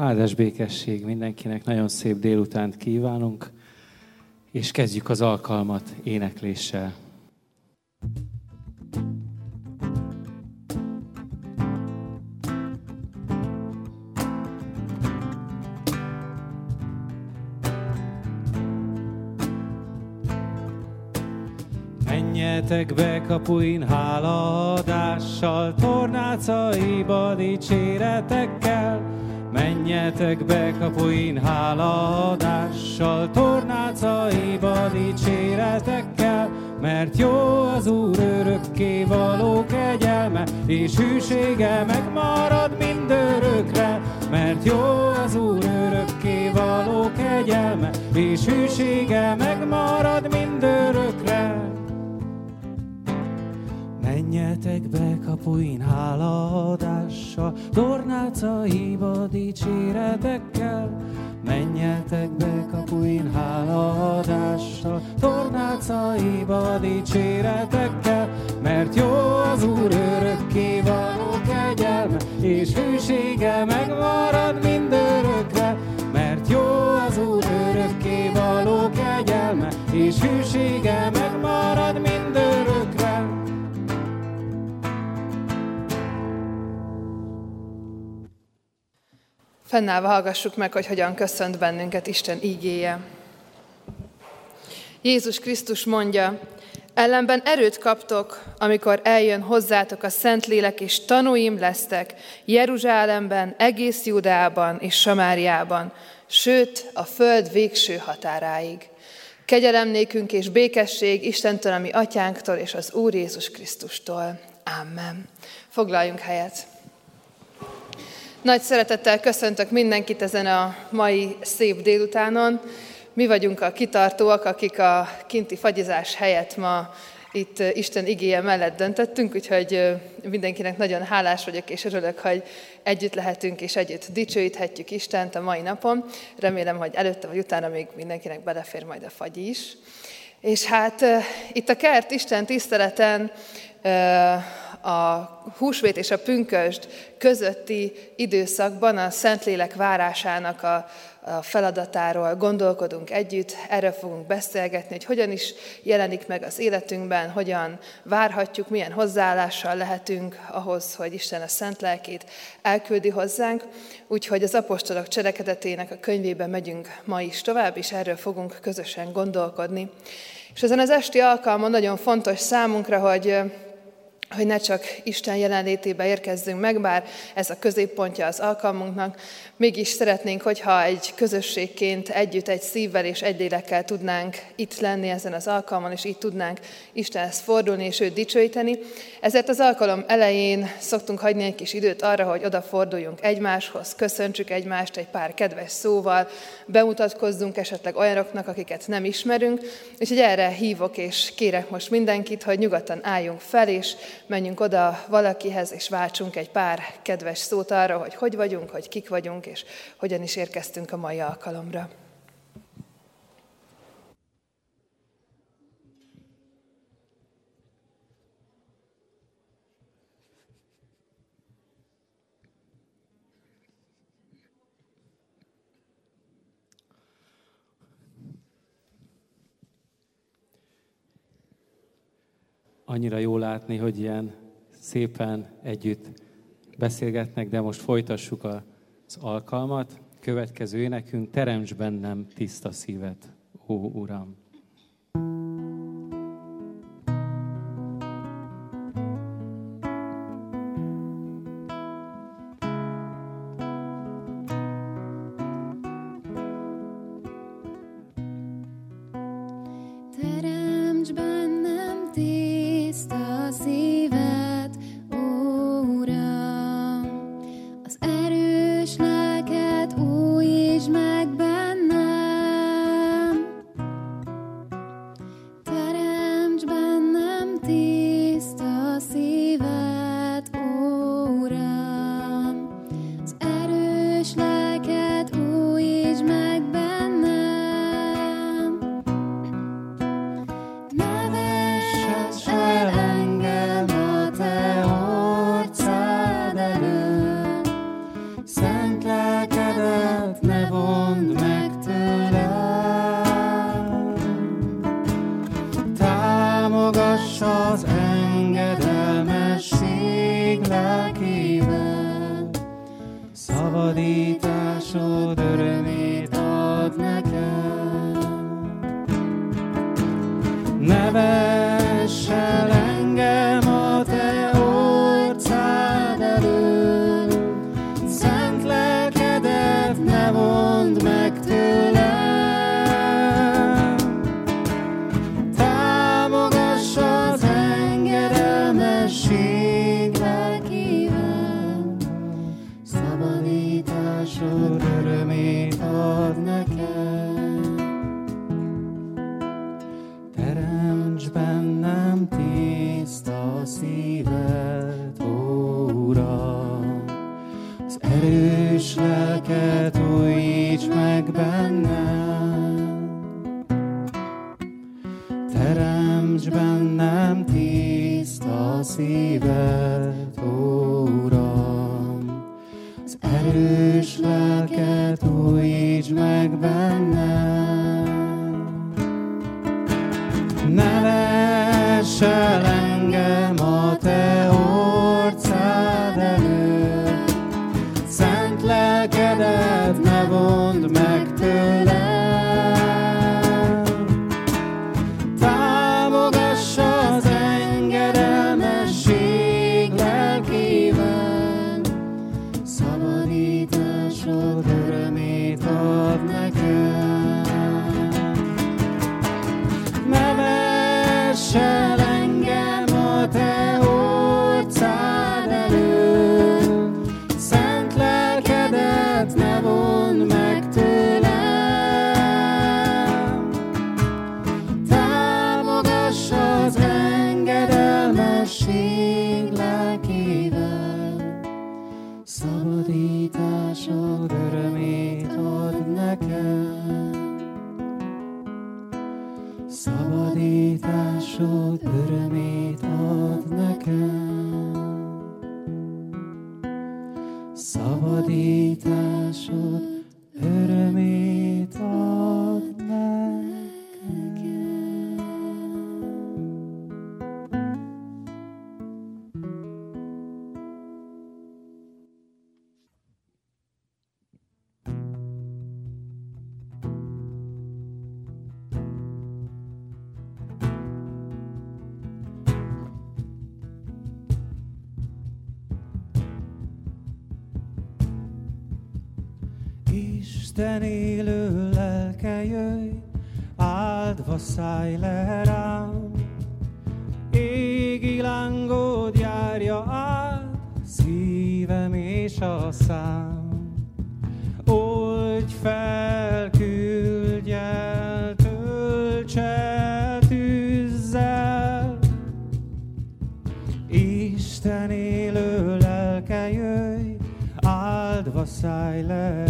Áldás békesség mindenkinek, nagyon szép délutánt kívánunk, és kezdjük az alkalmat énekléssel. Menjetek be kapuin hálaadással, tornácaiba dicséretekkel, Menjetek kapuin hálaadással, tornácaiba dicséretekkel, mert jó az Úr örökké való kegyelme, és hűsége megmarad mindörökre, mert jó az Úr örökké való kegyelme, és hűsége megmarad mindörökre. Menjetek be kapuin hálaadással, tornácaiba dicséretekkel. Menjetek be kapuin hálaadással, tornácaiba dicséretekkel, mert jó az Úr örökké való kegyelme, és hűsége megmarad mindörökre, mert jó az Úr örökké való kegyelme, és hűsége megmarad Fennállva hallgassuk meg, hogy hogyan köszönt bennünket Isten ígéje. Jézus Krisztus mondja, ellenben erőt kaptok, amikor eljön hozzátok a Szentlélek, és tanúim lesztek Jeruzsálemben, egész Judában és Samáriában, sőt a föld végső határáig. Kegyelem és békesség Istentől, ami atyánktól és az Úr Jézus Krisztustól. Amen. Foglaljunk helyet. Nagy szeretettel köszöntök mindenkit ezen a mai szép délutánon. Mi vagyunk a kitartóak, akik a kinti fagyizás helyett ma itt Isten igéje mellett döntöttünk, úgyhogy mindenkinek nagyon hálás vagyok, és örülök, hogy együtt lehetünk, és együtt dicsőíthetjük Istent a mai napon. Remélem, hogy előtte vagy utána még mindenkinek belefér majd a fagy is. És hát itt a kert Isten tiszteleten a húsvét és a pünkösd közötti időszakban a Szentlélek várásának a, a feladatáról gondolkodunk együtt, erről fogunk beszélgetni, hogy hogyan is jelenik meg az életünkben, hogyan várhatjuk, milyen hozzáállással lehetünk ahhoz, hogy Isten a Szent Lelkét elküldi hozzánk. Úgyhogy az apostolok cselekedetének a könyvében megyünk ma is tovább, és erről fogunk közösen gondolkodni. És ezen az esti alkalmon nagyon fontos számunkra, hogy hogy ne csak Isten jelenlétébe érkezzünk meg, bár ez a középpontja az alkalmunknak, mégis szeretnénk, hogyha egy közösségként együtt, egy szívvel és egy lélekkel tudnánk itt lenni ezen az alkalmon, és így tudnánk Istenhez fordulni és őt dicsőíteni. Ezért az alkalom elején szoktunk hagyni egy kis időt arra, hogy odaforduljunk egymáshoz, köszöntsük egymást egy pár kedves szóval, bemutatkozzunk esetleg olyanoknak, akiket nem ismerünk, és hogy erre hívok és kérek most mindenkit, hogy nyugodtan álljunk fel, és menjünk oda valakihez, és váltsunk egy pár kedves szót arra, hogy hogy vagyunk, hogy kik vagyunk, és hogyan is érkeztünk a mai alkalomra. Annyira jó látni, hogy ilyen szépen együtt beszélgetnek, de most folytassuk az alkalmat. Következő énekünk, teremts bennem tiszta szívet, ó Uram. szíved, óra az erős le- Isten élő lelke jöjj, áldva szállj le rám. Égi lángod járja át, szívem és a szám. Oldj fel, küldj el, tölts el tűzzel. Isten élő lelke jöjj, áldva szállj le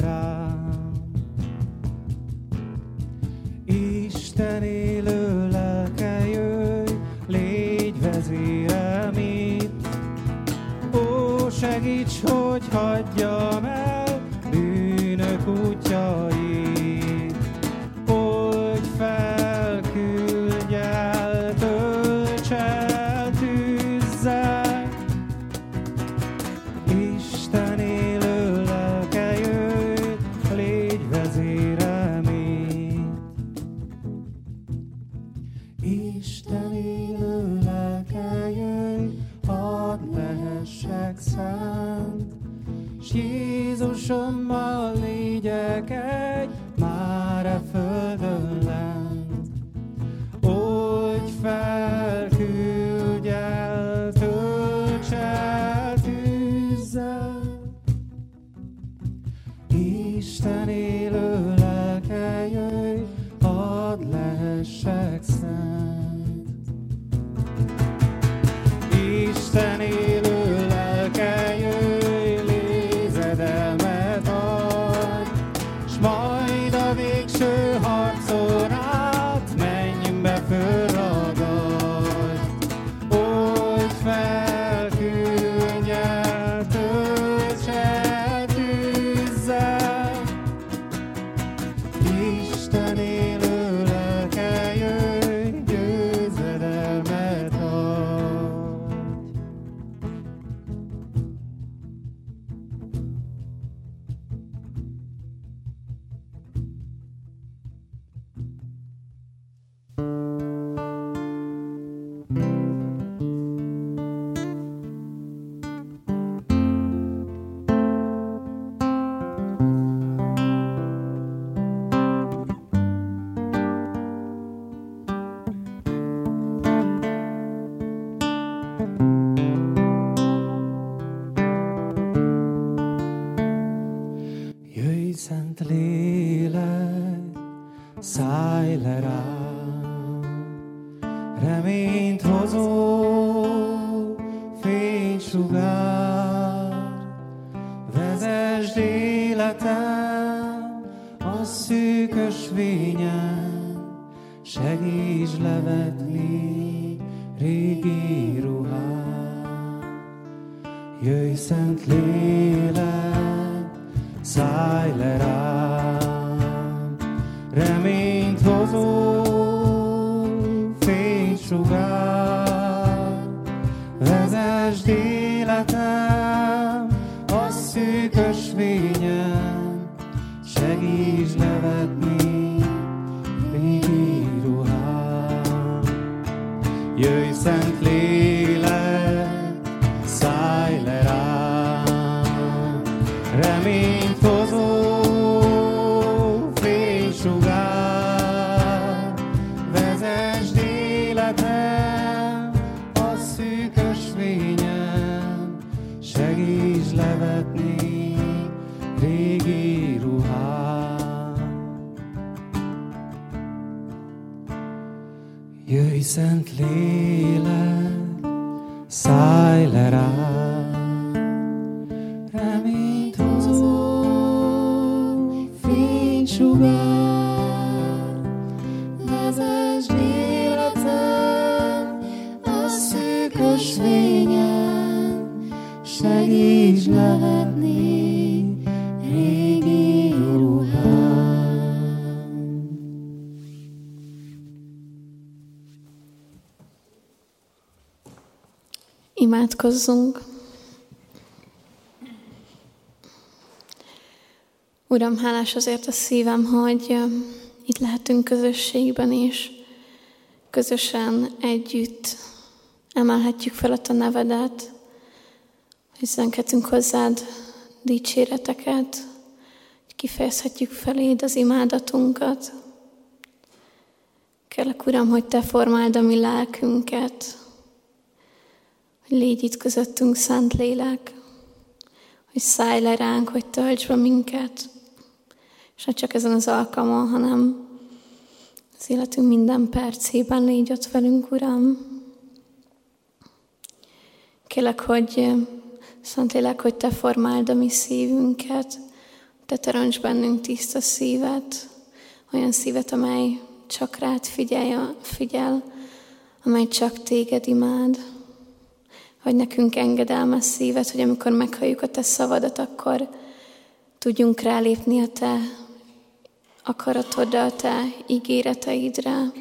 Imádkozzunk. Uram, hálás azért a szívem, hogy itt lehetünk közösségben, és közösen együtt emelhetjük fel a te nevedet, hogy zengetünk hozzád dicséreteket, hogy kifejezhetjük feléd az imádatunkat. Kérlek, Uram, hogy Te formáld a mi lelkünket, légy itt közöttünk, Szent Lélek, hogy szállj le ránk, hogy tölts be minket, és ne csak ezen az alkalmon, hanem az életünk minden percében légy ott velünk, Uram. Kélek, hogy eh, Szent Lélek, hogy Te formáld a mi szívünket, Te teremts bennünk tiszta szívet, olyan szívet, amely csak rád figyel, figyel amely csak Téged imád. Hogy nekünk engedelmes szívet, hogy amikor meghalljuk a Te szavadat, akkor tudjunk rálépni a Te akaratodra, a Te ígéreteidre.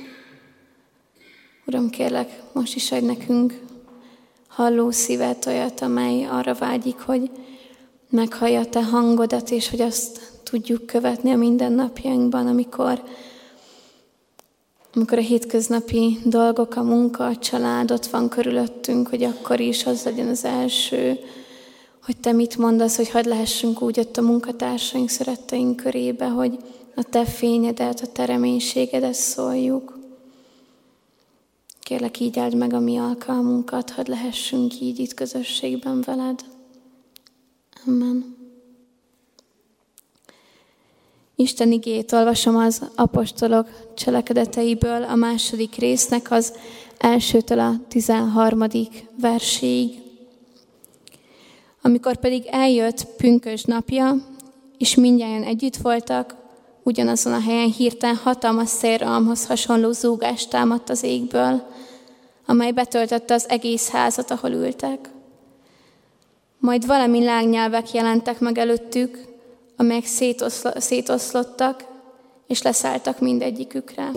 Uram, kérlek, most is adj nekünk halló szívet, olyat, amely arra vágyik, hogy meghallja a Te hangodat, és hogy azt tudjuk követni a mindennapjainkban, amikor, amikor a hétköznapi dolgok, a munka, a család ott van körülöttünk, hogy akkor is az legyen az első, hogy Te mit mondasz, hogy hadd lehessünk úgy ott a munkatársaink, szeretteink körébe, hogy a Te fényedet, a Te reménységedet szóljuk. Kérlek, így áld meg a mi alkalmunkat, hadd lehessünk így itt közösségben veled. Amen. Isten igét olvasom az apostolok cselekedeteiből a második résznek az elsőtől a tizenharmadik verséig. Amikor pedig eljött pünkös napja, és mindjárt együtt voltak, ugyanazon a helyen hirtelen hatalmas szélrohamhoz hasonló zúgás támadt az égből, amely betöltötte az egész házat, ahol ültek. Majd valami lángnyelvek jelentek meg előttük, amelyek szétoszlo- szétoszlottak, és leszálltak mindegyikükre.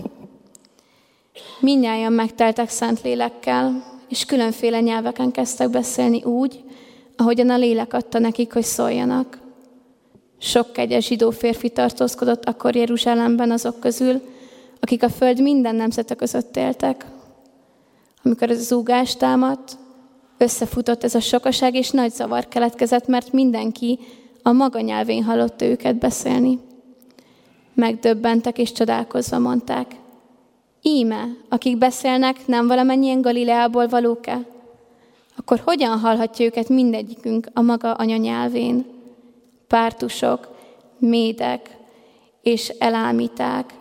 Mindnyájan megteltek szent lélekkel, és különféle nyelveken kezdtek beszélni úgy, ahogyan a lélek adta nekik, hogy szóljanak. Sok kegyes zsidó férfi tartózkodott akkor Jeruzsálemben azok közül, akik a föld minden nemzete között éltek. Amikor ez a zúgás támadt, összefutott ez a sokaság, és nagy zavar keletkezett, mert mindenki a maga nyelvén hallotta őket beszélni. Megdöbbentek és csodálkozva mondták, íme, akik beszélnek, nem valamennyien Galileából valók-e? Akkor hogyan hallhatja őket mindegyikünk a maga anyanyelvén? Pártusok, médek és elámíták,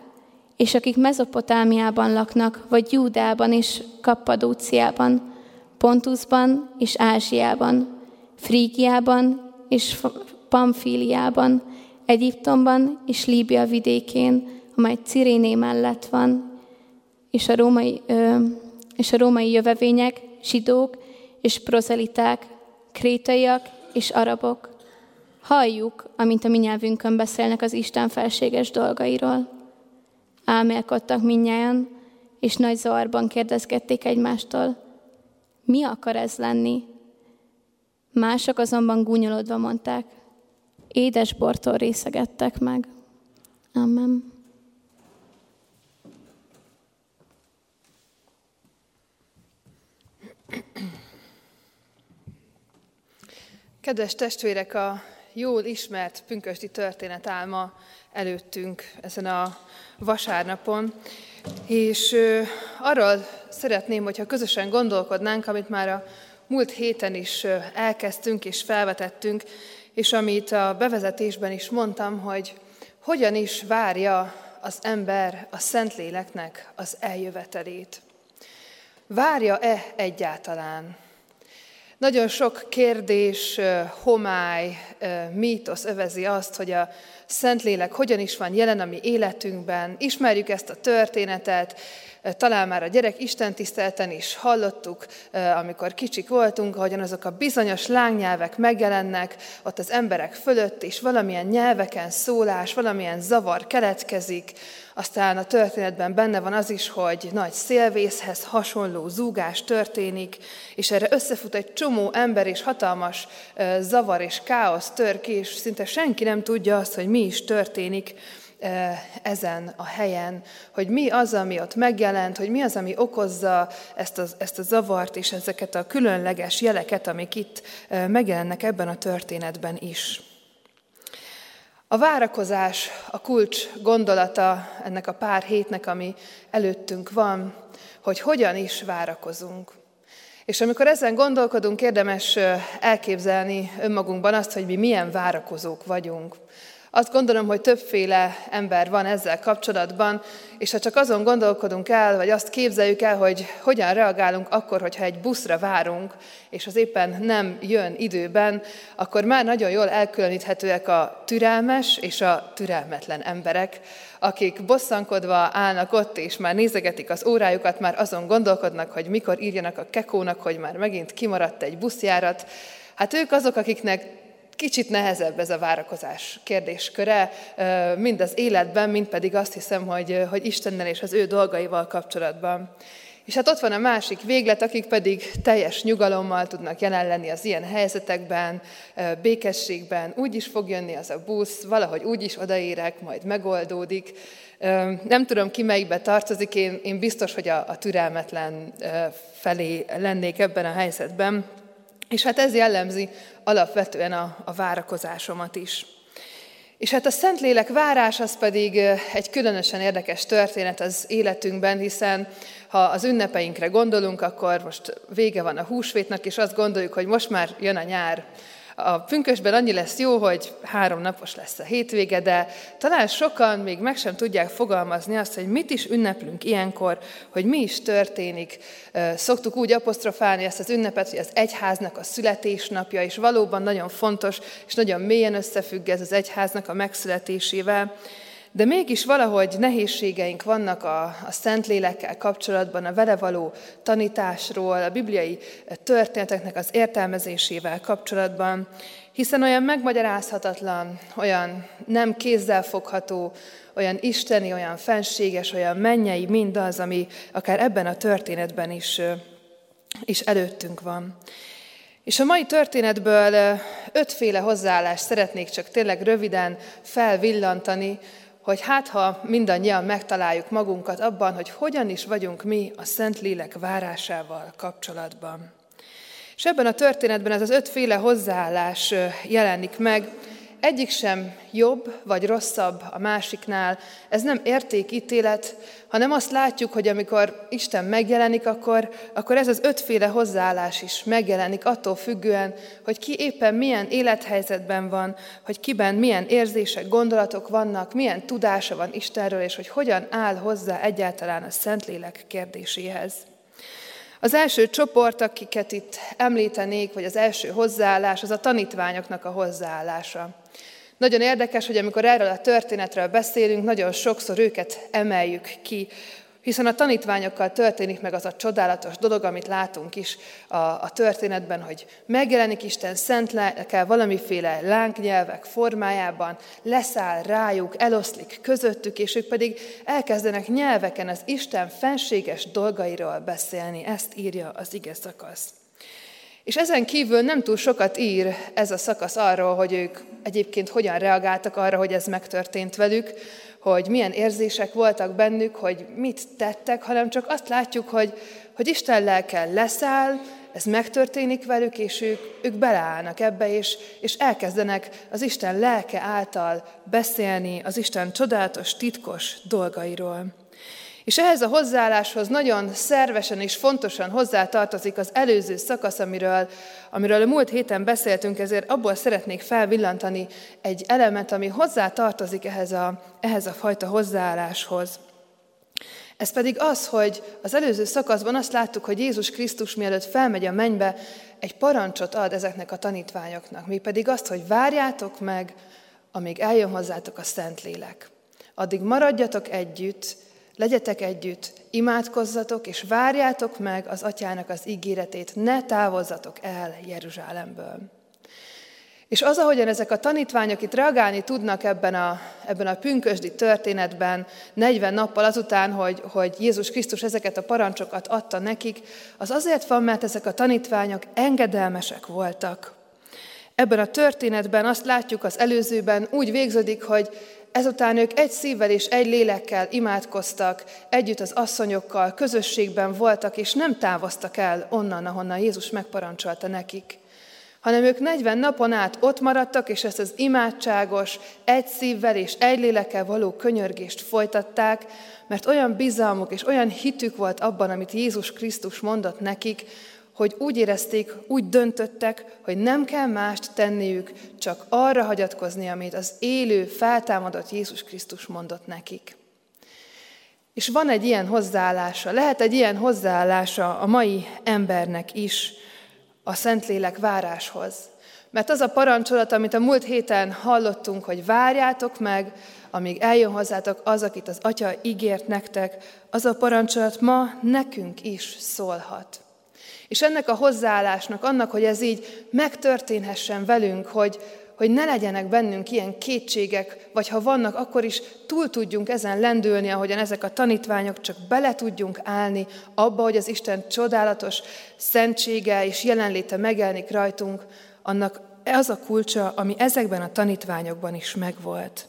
és akik Mezopotámiában laknak, vagy Júdában és Kappadóciában, Pontusban és Ázsiában, Frígiában és Pamfíliában, Egyiptomban és Líbia vidékén, amely Ciréné mellett van, és a római, ö, és a római jövevények, zsidók és prozeliták, krétaiak és arabok. Halljuk, amint a mi nyelvünkön beszélnek az Isten felséges dolgairól. Álmélkodtak minnyáján, és nagy zavarban kérdezgették egymástól, mi akar ez lenni? Mások azonban gúnyolodva mondták, édes bortól részegettek meg. Amen. Kedves testvérek, a jól ismert pünkösdi történet álma előttünk ezen a vasárnapon, és arról szeretném, hogyha közösen gondolkodnánk, amit már a múlt héten is elkezdtünk és felvetettünk, és amit a bevezetésben is mondtam, hogy hogyan is várja az ember a Szentléleknek az eljövetelét. Várja-e egyáltalán? Nagyon sok kérdés, homály, mítosz övezi azt, hogy a Szentlélek hogyan is van jelen a mi életünkben. Ismerjük ezt a történetet, talán már a gyerek Isten tisztelten is hallottuk, amikor kicsik voltunk, ahogyan azok a bizonyos lángnyelvek megjelennek ott az emberek fölött, és valamilyen nyelveken szólás, valamilyen zavar keletkezik, aztán a történetben benne van az is, hogy nagy szélvészhez hasonló zúgás történik, és erre összefut egy csomó ember, és hatalmas zavar és káosz tör ki, és szinte senki nem tudja azt, hogy mi is történik ezen a helyen, hogy mi az, ami ott megjelent, hogy mi az, ami okozza ezt a, ezt a zavart és ezeket a különleges jeleket, amik itt megjelennek ebben a történetben is. A várakozás a kulcs gondolata ennek a pár hétnek, ami előttünk van, hogy hogyan is várakozunk. És amikor ezen gondolkodunk, érdemes elképzelni önmagunkban azt, hogy mi milyen várakozók vagyunk. Azt gondolom, hogy többféle ember van ezzel kapcsolatban, és ha csak azon gondolkodunk el, vagy azt képzeljük el, hogy hogyan reagálunk akkor, hogyha egy buszra várunk, és az éppen nem jön időben, akkor már nagyon jól elkülöníthetőek a türelmes és a türelmetlen emberek, akik bosszankodva állnak ott, és már nézegetik az órájukat, már azon gondolkodnak, hogy mikor írjanak a kekónak, hogy már megint kimaradt egy buszjárat. Hát ők azok, akiknek kicsit nehezebb ez a várakozás kérdésköre, mind az életben, mind pedig azt hiszem, hogy, hogy Istennel és az ő dolgaival kapcsolatban. És hát ott van a másik véglet, akik pedig teljes nyugalommal tudnak jelen lenni az ilyen helyzetekben, békességben. Úgy is fog jönni az a busz, valahogy úgy is odaérek, majd megoldódik. Nem tudom, ki melyikbe tartozik, én, én biztos, hogy a, a türelmetlen felé lennék ebben a helyzetben. És hát ez jellemzi alapvetően a, a várakozásomat is. És hát a Szentlélek várás az pedig egy különösen érdekes történet az életünkben, hiszen ha az ünnepeinkre gondolunk, akkor most vége van a húsvétnak, és azt gondoljuk, hogy most már jön a nyár. A pünkösben annyi lesz jó, hogy három napos lesz a hétvége, de talán sokan még meg sem tudják fogalmazni azt, hogy mit is ünneplünk ilyenkor, hogy mi is történik. Szoktuk úgy apostrofálni ezt az ünnepet, hogy az egyháznak a születésnapja, és valóban nagyon fontos, és nagyon mélyen összefügg ez az egyháznak a megszületésével. De mégis valahogy nehézségeink vannak a, a Szentlélekkel kapcsolatban, a vele való tanításról, a bibliai történeteknek az értelmezésével kapcsolatban, hiszen olyan megmagyarázhatatlan, olyan nem kézzelfogható, olyan isteni, olyan fenséges, olyan mennyei mindaz, ami akár ebben a történetben is, is előttünk van. És a mai történetből ötféle hozzáállást szeretnék csak tényleg röviden felvillantani, hogy hát ha mindannyian megtaláljuk magunkat abban, hogy hogyan is vagyunk mi a Szent Lélek várásával kapcsolatban. És ebben a történetben ez az ötféle hozzáállás jelenik meg, egyik sem jobb vagy rosszabb a másiknál, ez nem értékítélet, hanem azt látjuk, hogy amikor Isten megjelenik, akkor, akkor ez az ötféle hozzáállás is megjelenik attól függően, hogy ki éppen milyen élethelyzetben van, hogy kiben milyen érzések, gondolatok vannak, milyen tudása van Istenről, és hogy hogyan áll hozzá egyáltalán a Szentlélek kérdéséhez. Az első csoport, akiket itt említenék, vagy az első hozzáállás, az a tanítványoknak a hozzáállása. Nagyon érdekes, hogy amikor erről a történetről beszélünk, nagyon sokszor őket emeljük ki, hiszen a tanítványokkal történik meg az a csodálatos dolog, amit látunk is a, a történetben, hogy megjelenik Isten szent lelke valamiféle lángnyelvek formájában, leszáll rájuk, eloszlik közöttük, és ők pedig elkezdenek nyelveken az Isten fenséges dolgairól beszélni. Ezt írja az ige szakasz. És ezen kívül nem túl sokat ír ez a szakasz arról, hogy ők egyébként hogyan reagáltak arra, hogy ez megtörtént velük, hogy milyen érzések voltak bennük, hogy mit tettek, hanem csak azt látjuk, hogy, hogy Isten lelke leszáll, ez megtörténik velük, és ők, ők beleállnak ebbe, és, és elkezdenek az Isten lelke által beszélni az Isten csodálatos, titkos dolgairól. És ehhez a hozzáálláshoz nagyon szervesen és fontosan hozzátartozik az előző szakasz, amiről, amiről a múlt héten beszéltünk, ezért abból szeretnék felvillantani egy elemet, ami hozzátartozik ehhez a, ehhez a fajta hozzáálláshoz. Ez pedig az, hogy az előző szakaszban azt láttuk, hogy Jézus Krisztus mielőtt felmegy a mennybe, egy parancsot ad ezeknek a tanítványoknak, mi pedig azt, hogy várjátok meg, amíg eljön hozzátok a Szentlélek. Addig maradjatok együtt, Legyetek együtt, imádkozzatok, és várjátok meg az atyának az ígéretét, ne távozzatok el Jeruzsálemből. És az, ahogyan ezek a tanítványok itt reagálni tudnak ebben a, ebben a pünkösdi történetben, 40 nappal azután, hogy, hogy Jézus Krisztus ezeket a parancsokat adta nekik, az azért van, mert ezek a tanítványok engedelmesek voltak. Ebben a történetben azt látjuk az előzőben, úgy végződik, hogy Ezután ők egy szívvel és egy lélekkel imádkoztak, együtt az asszonyokkal, közösségben voltak, és nem távoztak el onnan, ahonnan Jézus megparancsolta nekik, hanem ők 40 napon át ott maradtak, és ezt az imádságos, egy szívvel és egy lélekkel való könyörgést folytatták, mert olyan bizalmuk és olyan hitük volt abban, amit Jézus Krisztus mondott nekik, hogy úgy érezték, úgy döntöttek, hogy nem kell mást tenniük, csak arra hagyatkozni, amit az élő, feltámadott Jézus Krisztus mondott nekik. És van egy ilyen hozzáállása, lehet egy ilyen hozzáállása a mai embernek is a Szentlélek váráshoz. Mert az a parancsolat, amit a múlt héten hallottunk, hogy várjátok meg, amíg eljön hozzátok az, akit az Atya ígért nektek, az a parancsolat ma nekünk is szólhat. És ennek a hozzáállásnak, annak, hogy ez így megtörténhessen velünk, hogy, hogy ne legyenek bennünk ilyen kétségek, vagy ha vannak, akkor is túl tudjunk ezen lendülni, ahogyan ezek a tanítványok, csak bele tudjunk állni abba, hogy az Isten csodálatos szentsége és jelenléte megjelenik rajtunk, annak az a kulcsa, ami ezekben a tanítványokban is megvolt.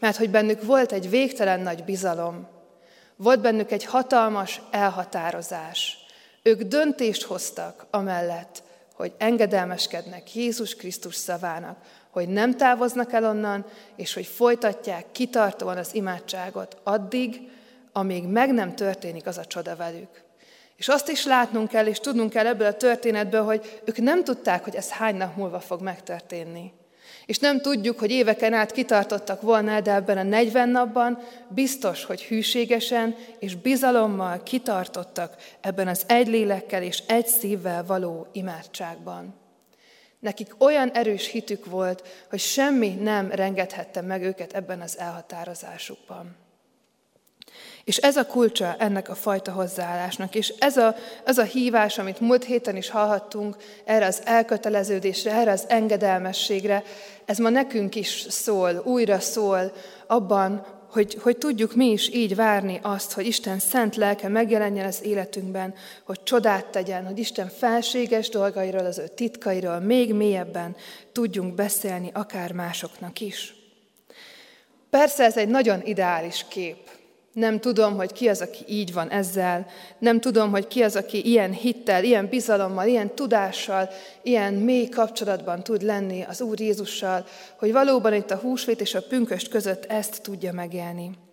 Mert hogy bennük volt egy végtelen nagy bizalom, volt bennük egy hatalmas elhatározás, ők döntést hoztak amellett, hogy engedelmeskednek Jézus Krisztus szavának, hogy nem távoznak el onnan, és hogy folytatják kitartóan az imádságot addig, amíg meg nem történik az a csoda velük. És azt is látnunk kell, és tudnunk kell ebből a történetből, hogy ők nem tudták, hogy ez hány nap múlva fog megtörténni. És nem tudjuk, hogy éveken át kitartottak volna, de ebben a 40 napban biztos, hogy hűségesen és bizalommal kitartottak ebben az egy lélekkel és egy szívvel való imádságban. Nekik olyan erős hitük volt, hogy semmi nem rengethette meg őket ebben az elhatározásukban. És ez a kulcsa ennek a fajta hozzáállásnak, és ez a, ez a hívás, amit múlt héten is hallhattunk, erre az elköteleződésre, erre az engedelmességre, ez ma nekünk is szól, újra szól abban, hogy, hogy tudjuk mi is így várni azt, hogy Isten szent lelke megjelenjen az életünkben, hogy csodát tegyen, hogy Isten felséges dolgairól, az ő titkairól még mélyebben tudjunk beszélni akár másoknak is. Persze ez egy nagyon ideális kép, Nem tudom, hogy ki az, aki így van ezzel. Nem tudom, hogy ki az, aki ilyen hittel, ilyen bizalommal, ilyen tudással, ilyen mély kapcsolatban tud lenni az Úr Jézussal, hogy valóban itt a húsvét és a pünköst között ezt tudja megélni.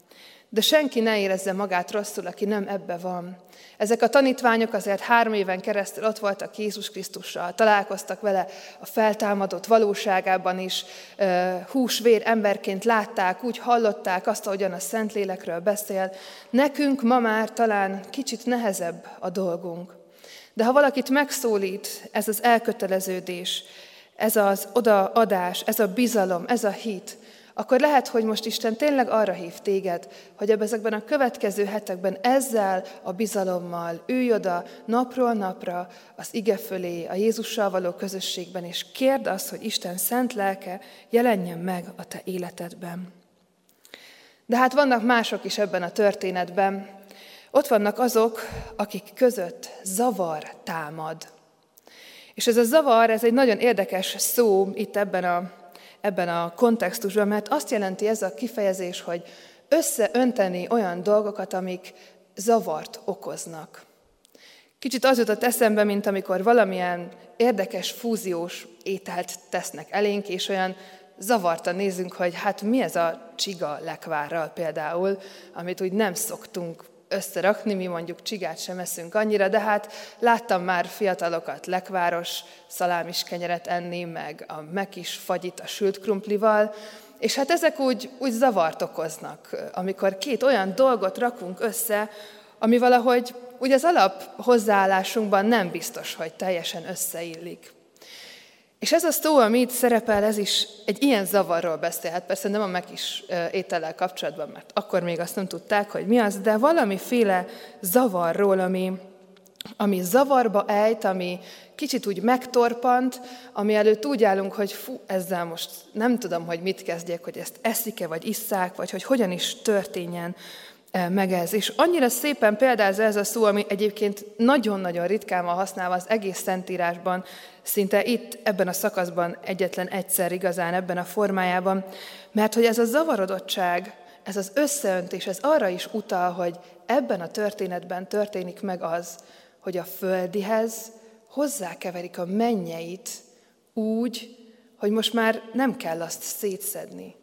De senki ne érezze magát rosszul, aki nem ebbe van. Ezek a tanítványok azért három éven keresztül ott voltak Jézus Krisztussal, találkoztak vele a feltámadott valóságában is, húsvér emberként látták, úgy hallották azt, ahogyan a Szentlélekről beszél. Nekünk ma már talán kicsit nehezebb a dolgunk. De ha valakit megszólít ez az elköteleződés, ez az odaadás, ez a bizalom, ez a hit, akkor lehet, hogy most Isten tényleg arra hív téged, hogy ezekben a következő hetekben ezzel a bizalommal ülj oda napról napra az ige fölé, a Jézussal való közösségben, és kérd azt, hogy Isten szent lelke jelenjen meg a te életedben. De hát vannak mások is ebben a történetben. Ott vannak azok, akik között zavar támad. És ez a zavar, ez egy nagyon érdekes szó itt ebben a ebben a kontextusban, mert azt jelenti ez a kifejezés, hogy összeönteni olyan dolgokat, amik zavart okoznak. Kicsit az jutott eszembe, mint amikor valamilyen érdekes fúziós ételt tesznek elénk, és olyan zavartan nézünk, hogy hát mi ez a csiga lekvárral például, amit úgy nem szoktunk összerakni, mi mondjuk csigát sem eszünk annyira, de hát láttam már fiatalokat lekváros szalámis kenyeret enni, meg a mekis fagyit a sült krumplival, és hát ezek úgy, úgy zavart okoznak, amikor két olyan dolgot rakunk össze, ami valahogy úgy az alap hozzáállásunkban nem biztos, hogy teljesen összeillik. És ez a szó, ami szerepel, ez is egy ilyen zavarról beszél. Hát persze nem a meg is étellel kapcsolatban, mert akkor még azt nem tudták, hogy mi az, de valamiféle zavarról, ami, ami zavarba ejt, ami kicsit úgy megtorpant, ami előtt úgy állunk, hogy fú, ezzel most nem tudom, hogy mit kezdjek, hogy ezt eszik-e, vagy isszák, vagy hogy hogyan is történjen meg ez. És annyira szépen példázza ez a szó, ami egyébként nagyon-nagyon ritkán van használva az egész Szentírásban, szinte itt, ebben a szakaszban egyetlen egyszer igazán ebben a formájában, mert hogy ez a zavarodottság, ez az összeöntés, ez arra is utal, hogy ebben a történetben történik meg az, hogy a földihez hozzákeverik a mennyeit úgy, hogy most már nem kell azt szétszedni,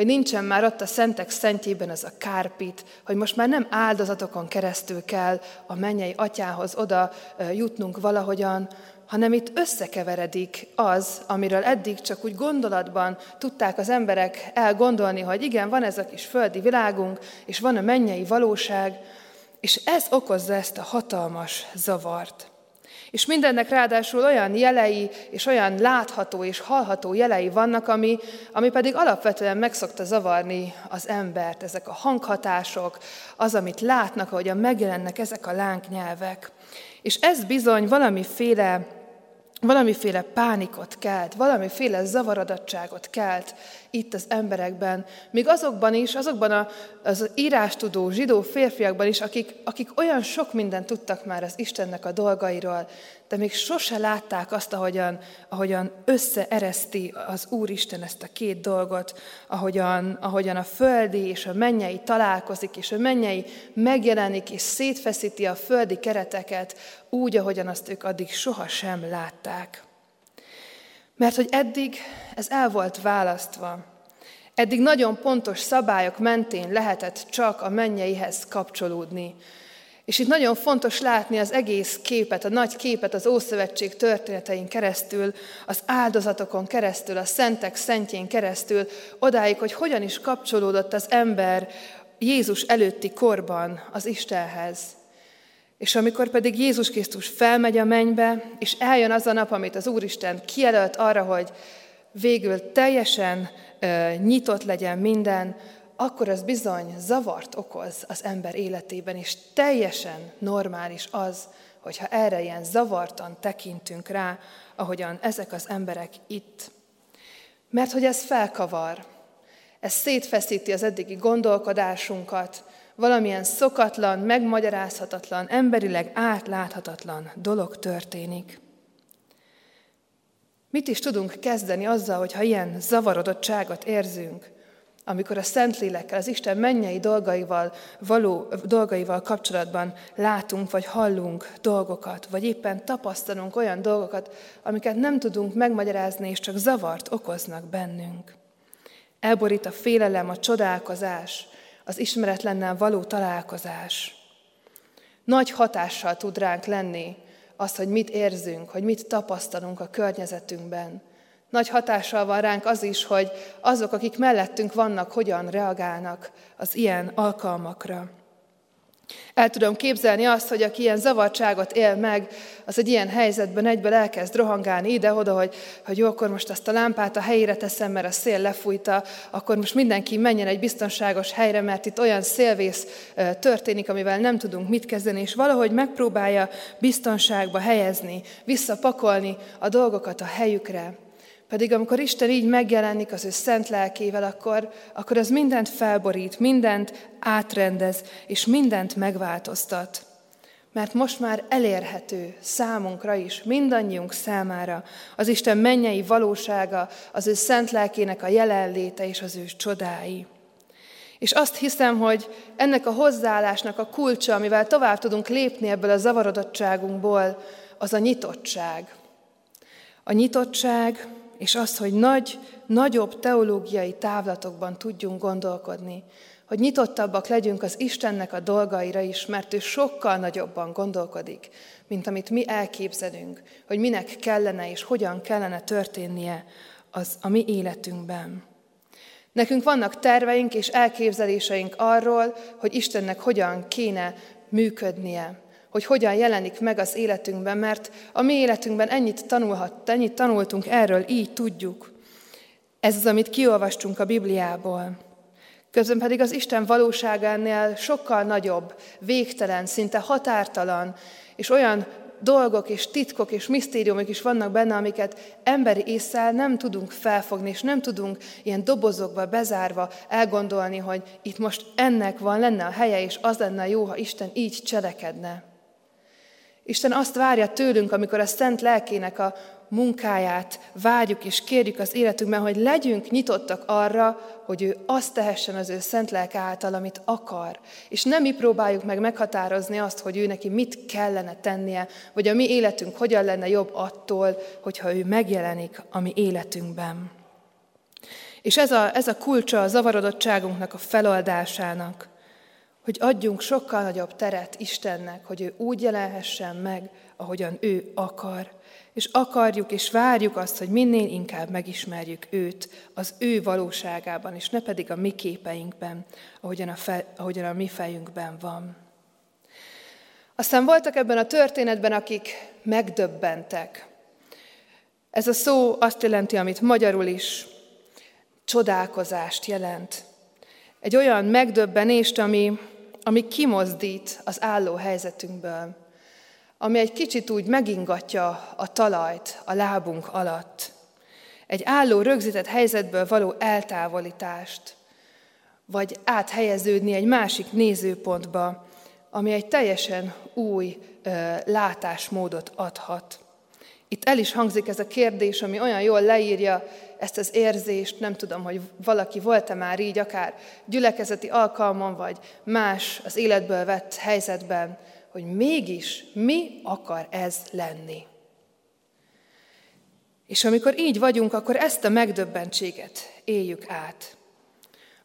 hogy nincsen már ott a szentek szentjében az a kárpit, hogy most már nem áldozatokon keresztül kell a mennyei atyához oda jutnunk valahogyan, hanem itt összekeveredik az, amiről eddig csak úgy gondolatban tudták az emberek elgondolni, hogy igen, van ez a kis földi világunk, és van a mennyei valóság, és ez okozza ezt a hatalmas zavart. És mindennek ráadásul olyan jelei, és olyan látható és hallható jelei vannak, ami, ami pedig alapvetően megszokta zavarni az embert. Ezek a hanghatások, az, amit látnak, ahogyan megjelennek ezek a lánknyelvek. És ez bizony valamiféle valamiféle pánikot kelt, valamiféle zavarodottságot kelt itt az emberekben, még azokban is, azokban az írástudó zsidó férfiakban is, akik, akik olyan sok mindent tudtak már az Istennek a dolgairól, de még sose látták azt, ahogyan, ahogyan összeereszti az Úristen ezt a két dolgot, ahogyan, ahogyan a földi és a mennyei találkozik, és a mennyei megjelenik és szétfeszíti a földi kereteket úgy, ahogyan azt ők addig sohasem látták. Mert hogy eddig ez el volt választva. Eddig nagyon pontos szabályok mentén lehetett csak a mennyeihez kapcsolódni. És itt nagyon fontos látni az egész képet, a nagy képet az Ószövetség történetein keresztül, az áldozatokon keresztül, a szentek szentjén keresztül, odáig, hogy hogyan is kapcsolódott az ember Jézus előtti korban az Istenhez. És amikor pedig Jézus Krisztus felmegy a mennybe, és eljön az a nap, amit az Úristen kijelölt arra, hogy végül teljesen uh, nyitott legyen minden, akkor az bizony zavart okoz az ember életében, és teljesen normális az, hogyha erre ilyen zavartan tekintünk rá, ahogyan ezek az emberek itt. Mert hogy ez felkavar, ez szétfeszíti az eddigi gondolkodásunkat, valamilyen szokatlan, megmagyarázhatatlan, emberileg átláthatatlan dolog történik. Mit is tudunk kezdeni azzal, hogyha ilyen zavarodottságot érzünk? Amikor a Szentlélekkel, az Isten mennyei dolgaival, való, dolgaival kapcsolatban látunk vagy hallunk dolgokat, vagy éppen tapasztalunk olyan dolgokat, amiket nem tudunk megmagyarázni, és csak zavart okoznak bennünk. Elborít a félelem, a csodálkozás, az ismeretlennel való találkozás. Nagy hatással tud ránk lenni az, hogy mit érzünk, hogy mit tapasztalunk a környezetünkben. Nagy hatással van ránk az is, hogy azok, akik mellettünk vannak, hogyan reagálnak az ilyen alkalmakra. El tudom képzelni azt, hogy aki ilyen zavartságot él meg, az egy ilyen helyzetben egyből elkezd rohangálni ide-oda, hogy, hogy jó, akkor most azt a lámpát a helyére teszem, mert a szél lefújta, akkor most mindenki menjen egy biztonságos helyre, mert itt olyan szélvész történik, amivel nem tudunk mit kezdeni, és valahogy megpróbálja biztonságba helyezni, visszapakolni a dolgokat a helyükre. Pedig amikor Isten így megjelenik az ő szent lelkével, akkor, akkor az mindent felborít, mindent átrendez, és mindent megváltoztat. Mert most már elérhető számunkra is, mindannyiunk számára az Isten mennyei valósága, az ő szent lelkének a jelenléte és az ő csodái. És azt hiszem, hogy ennek a hozzáállásnak a kulcsa, amivel tovább tudunk lépni ebből a zavarodottságunkból, az a nyitottság. A nyitottság, és az, hogy nagy, nagyobb teológiai távlatokban tudjunk gondolkodni, hogy nyitottabbak legyünk az Istennek a dolgaira is, mert ő sokkal nagyobban gondolkodik, mint amit mi elképzelünk, hogy minek kellene és hogyan kellene történnie az a mi életünkben. Nekünk vannak terveink és elképzeléseink arról, hogy Istennek hogyan kéne működnie, hogy hogyan jelenik meg az életünkben, mert a mi életünkben ennyit, tanulhat, ennyit tanultunk erről, így tudjuk. Ez az, amit kiolvastunk a Bibliából. Közben pedig az Isten valóságánél sokkal nagyobb, végtelen, szinte határtalan, és olyan dolgok és titkok és misztériumok is vannak benne, amiket emberi észsel nem tudunk felfogni, és nem tudunk ilyen dobozokba bezárva elgondolni, hogy itt most ennek van, lenne a helye, és az lenne jó, ha Isten így cselekedne. Isten azt várja tőlünk, amikor a Szent Lelkének a munkáját várjuk és kérjük az életünkben, hogy legyünk nyitottak arra, hogy ő azt tehessen az ő szent lelke által, amit akar. És nem mi próbáljuk meg meghatározni azt, hogy ő neki mit kellene tennie, vagy a mi életünk hogyan lenne jobb attól, hogyha ő megjelenik a mi életünkben. És ez a, ez a kulcsa a zavarodottságunknak a feloldásának hogy adjunk sokkal nagyobb teret Istennek, hogy ő úgy jelenhessen meg, ahogyan ő akar. És akarjuk és várjuk azt, hogy minél inkább megismerjük őt az ő valóságában, és ne pedig a mi képeinkben, ahogyan a, fe, ahogyan a mi fejünkben van. Aztán voltak ebben a történetben, akik megdöbbentek. Ez a szó azt jelenti, amit magyarul is csodálkozást jelent. Egy olyan megdöbbenést, ami, ami kimozdít az álló helyzetünkből, ami egy kicsit úgy megingatja a talajt a lábunk alatt. Egy álló, rögzített helyzetből való eltávolítást, vagy áthelyeződni egy másik nézőpontba, ami egy teljesen új ö, látásmódot adhat. Itt el is hangzik ez a kérdés, ami olyan jól leírja ezt az érzést, nem tudom, hogy valaki volt-e már így, akár gyülekezeti alkalmon, vagy más az életből vett helyzetben, hogy mégis mi akar ez lenni. És amikor így vagyunk, akkor ezt a megdöbbentséget éljük át.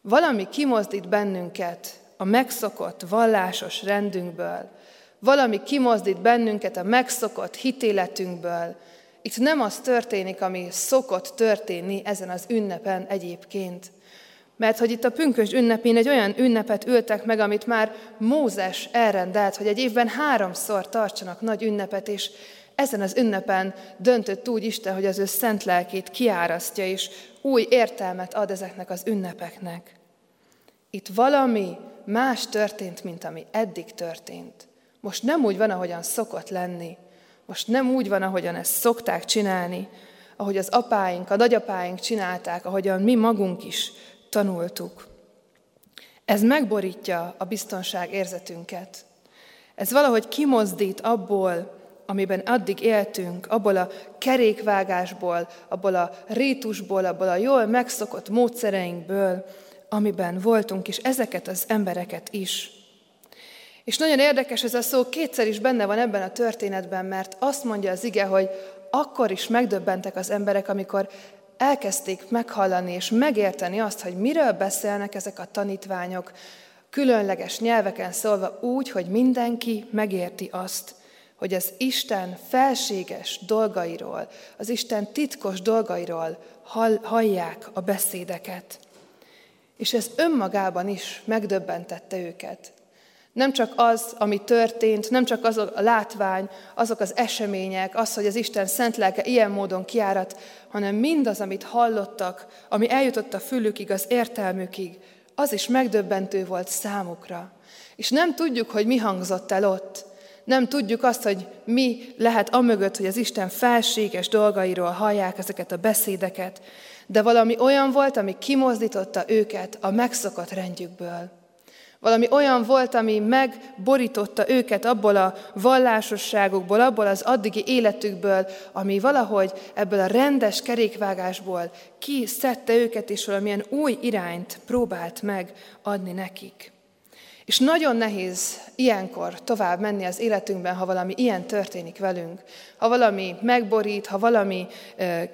Valami kimozdít bennünket a megszokott vallásos rendünkből, valami kimozdít bennünket a megszokott hitéletünkből, itt nem az történik, ami szokott történni ezen az ünnepen egyébként. Mert hogy itt a pünkös ünnepén egy olyan ünnepet ültek meg, amit már Mózes elrendelt, hogy egy évben háromszor tartsanak nagy ünnepet, és ezen az ünnepen döntött úgy Isten, hogy az ő szent lelkét kiárasztja, és új értelmet ad ezeknek az ünnepeknek. Itt valami más történt, mint ami eddig történt. Most nem úgy van, ahogyan szokott lenni, most nem úgy van, ahogyan ezt szokták csinálni, ahogy az apáink, a nagyapáink csinálták, ahogyan mi magunk is tanultuk. Ez megborítja a biztonság érzetünket. Ez valahogy kimozdít abból, amiben addig éltünk, abból a kerékvágásból, abból a rétusból, abból a jól megszokott módszereinkből, amiben voltunk, és ezeket az embereket is. És nagyon érdekes ez a szó, kétszer is benne van ebben a történetben, mert azt mondja az ige, hogy akkor is megdöbbentek az emberek, amikor elkezdték meghallani és megérteni azt, hogy miről beszélnek ezek a tanítványok, különleges nyelveken szólva úgy, hogy mindenki megérti azt, hogy az Isten felséges dolgairól, az Isten titkos dolgairól hall, hallják a beszédeket. És ez önmagában is megdöbbentette őket. Nem csak az, ami történt, nem csak az a látvány, azok az események, az, hogy az Isten szent lelke ilyen módon kiárat, hanem mindaz, amit hallottak, ami eljutott a fülükig, az értelmükig, az is megdöbbentő volt számukra. És nem tudjuk, hogy mi hangzott el ott. Nem tudjuk azt, hogy mi lehet amögött, hogy az Isten felséges dolgairól hallják ezeket a beszédeket, de valami olyan volt, ami kimozdította őket a megszokott rendjükből. Valami olyan volt, ami megborította őket abból a vallásosságukból, abból az addigi életükből, ami valahogy ebből a rendes kerékvágásból kiszedte őket, és valamilyen új irányt próbált meg adni nekik. És nagyon nehéz ilyenkor tovább menni az életünkben, ha valami ilyen történik velünk. Ha valami megborít, ha valami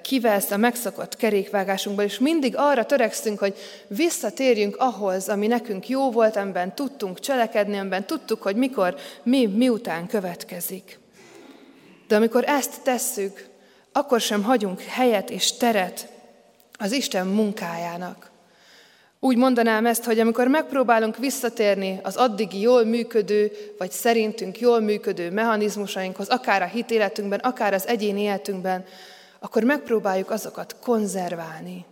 kivesz a megszokott kerékvágásunkból, és mindig arra törekszünk, hogy visszatérjünk ahhoz, ami nekünk jó volt, amiben tudtunk cselekedni, amiben tudtuk, hogy mikor, mi, miután következik. De amikor ezt tesszük, akkor sem hagyunk helyet és teret az Isten munkájának. Úgy mondanám ezt, hogy amikor megpróbálunk visszatérni az addigi jól működő, vagy szerintünk jól működő mechanizmusainkhoz, akár a hitéletünkben, akár az egyéni életünkben, akkor megpróbáljuk azokat konzerválni.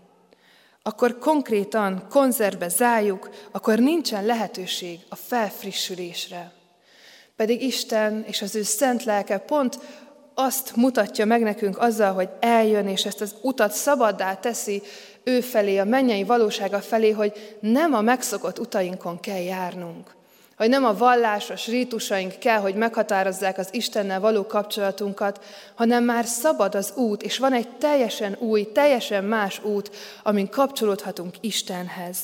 Akkor konkrétan konzervbe zárjuk, akkor nincsen lehetőség a felfrissülésre. Pedig Isten és az ő szent lelke pont azt mutatja meg nekünk azzal, hogy eljön, és ezt az utat szabaddá teszi ő felé, a mennyei valósága felé, hogy nem a megszokott utainkon kell járnunk. Hogy nem a vallásos rítusaink kell, hogy meghatározzák az Istennel való kapcsolatunkat, hanem már szabad az út, és van egy teljesen új, teljesen más út, amin kapcsolódhatunk Istenhez.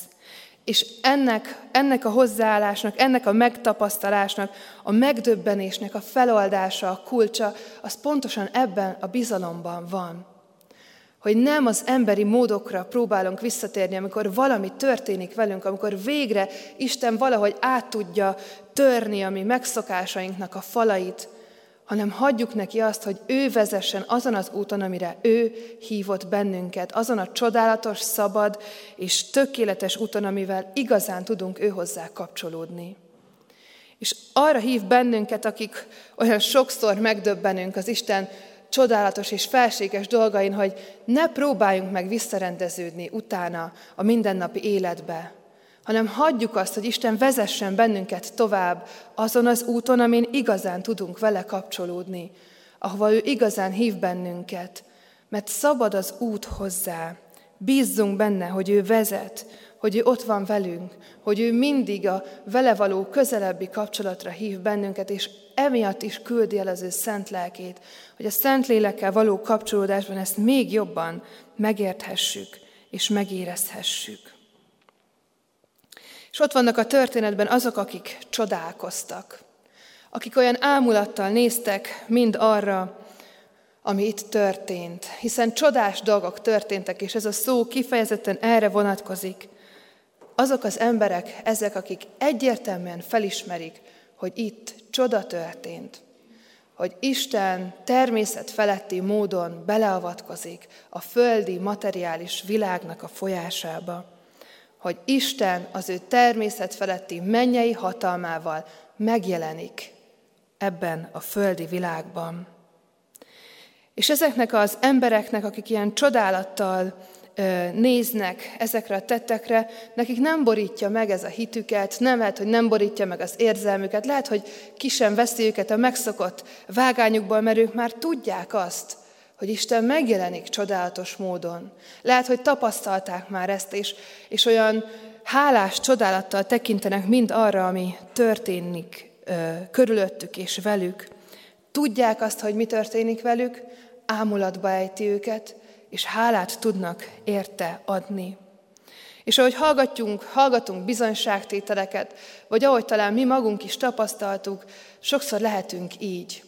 És ennek, ennek a hozzáállásnak, ennek a megtapasztalásnak, a megdöbbenésnek a feloldása, a kulcsa, az pontosan ebben a bizalomban van. Hogy nem az emberi módokra próbálunk visszatérni, amikor valami történik velünk, amikor végre Isten valahogy át tudja törni a mi megszokásainknak a falait, hanem hagyjuk neki azt, hogy ő vezessen azon az úton, amire ő hívott bennünket, azon a csodálatos, szabad és tökéletes úton, amivel igazán tudunk ő hozzá kapcsolódni. És arra hív bennünket, akik olyan sokszor megdöbbenünk az Isten csodálatos és felséges dolgain, hogy ne próbáljunk meg visszarendeződni utána a mindennapi életbe, hanem hagyjuk azt, hogy Isten vezessen bennünket tovább azon az úton, amin igazán tudunk vele kapcsolódni, ahova ő igazán hív bennünket, mert szabad az út hozzá. Bízzunk benne, hogy ő vezet, hogy ő ott van velünk, hogy ő mindig a vele való közelebbi kapcsolatra hív bennünket, és emiatt is küldi el az ő szent lelkét, hogy a szent lélekkel való kapcsolódásban ezt még jobban megérthessük és megérezhessük. És ott vannak a történetben azok, akik csodálkoztak, akik olyan ámulattal néztek mind arra, ami itt történt, hiszen csodás dolgok történtek, és ez a szó kifejezetten erre vonatkozik. Azok az emberek, ezek, akik egyértelműen felismerik, hogy itt csoda történt, hogy Isten természet feletti módon beleavatkozik a földi, materiális világnak a folyásába hogy Isten az ő természet feletti mennyei hatalmával megjelenik ebben a földi világban. És ezeknek az embereknek, akik ilyen csodálattal néznek ezekre a tettekre, nekik nem borítja meg ez a hitüket, nem lehet, hogy nem borítja meg az érzelmüket, lehet, hogy ki sem veszi őket a megszokott vágányukból, mert ők már tudják azt, hogy Isten megjelenik csodálatos módon. Lehet, hogy tapasztalták már ezt, és, és olyan hálás csodálattal tekintenek mind arra, ami történik ö, körülöttük és velük. Tudják azt, hogy mi történik velük, ámulatba ejti őket, és hálát tudnak érte adni. És ahogy hallgatjunk, hallgatunk bizonyságtételeket, vagy ahogy talán mi magunk is tapasztaltuk, sokszor lehetünk így,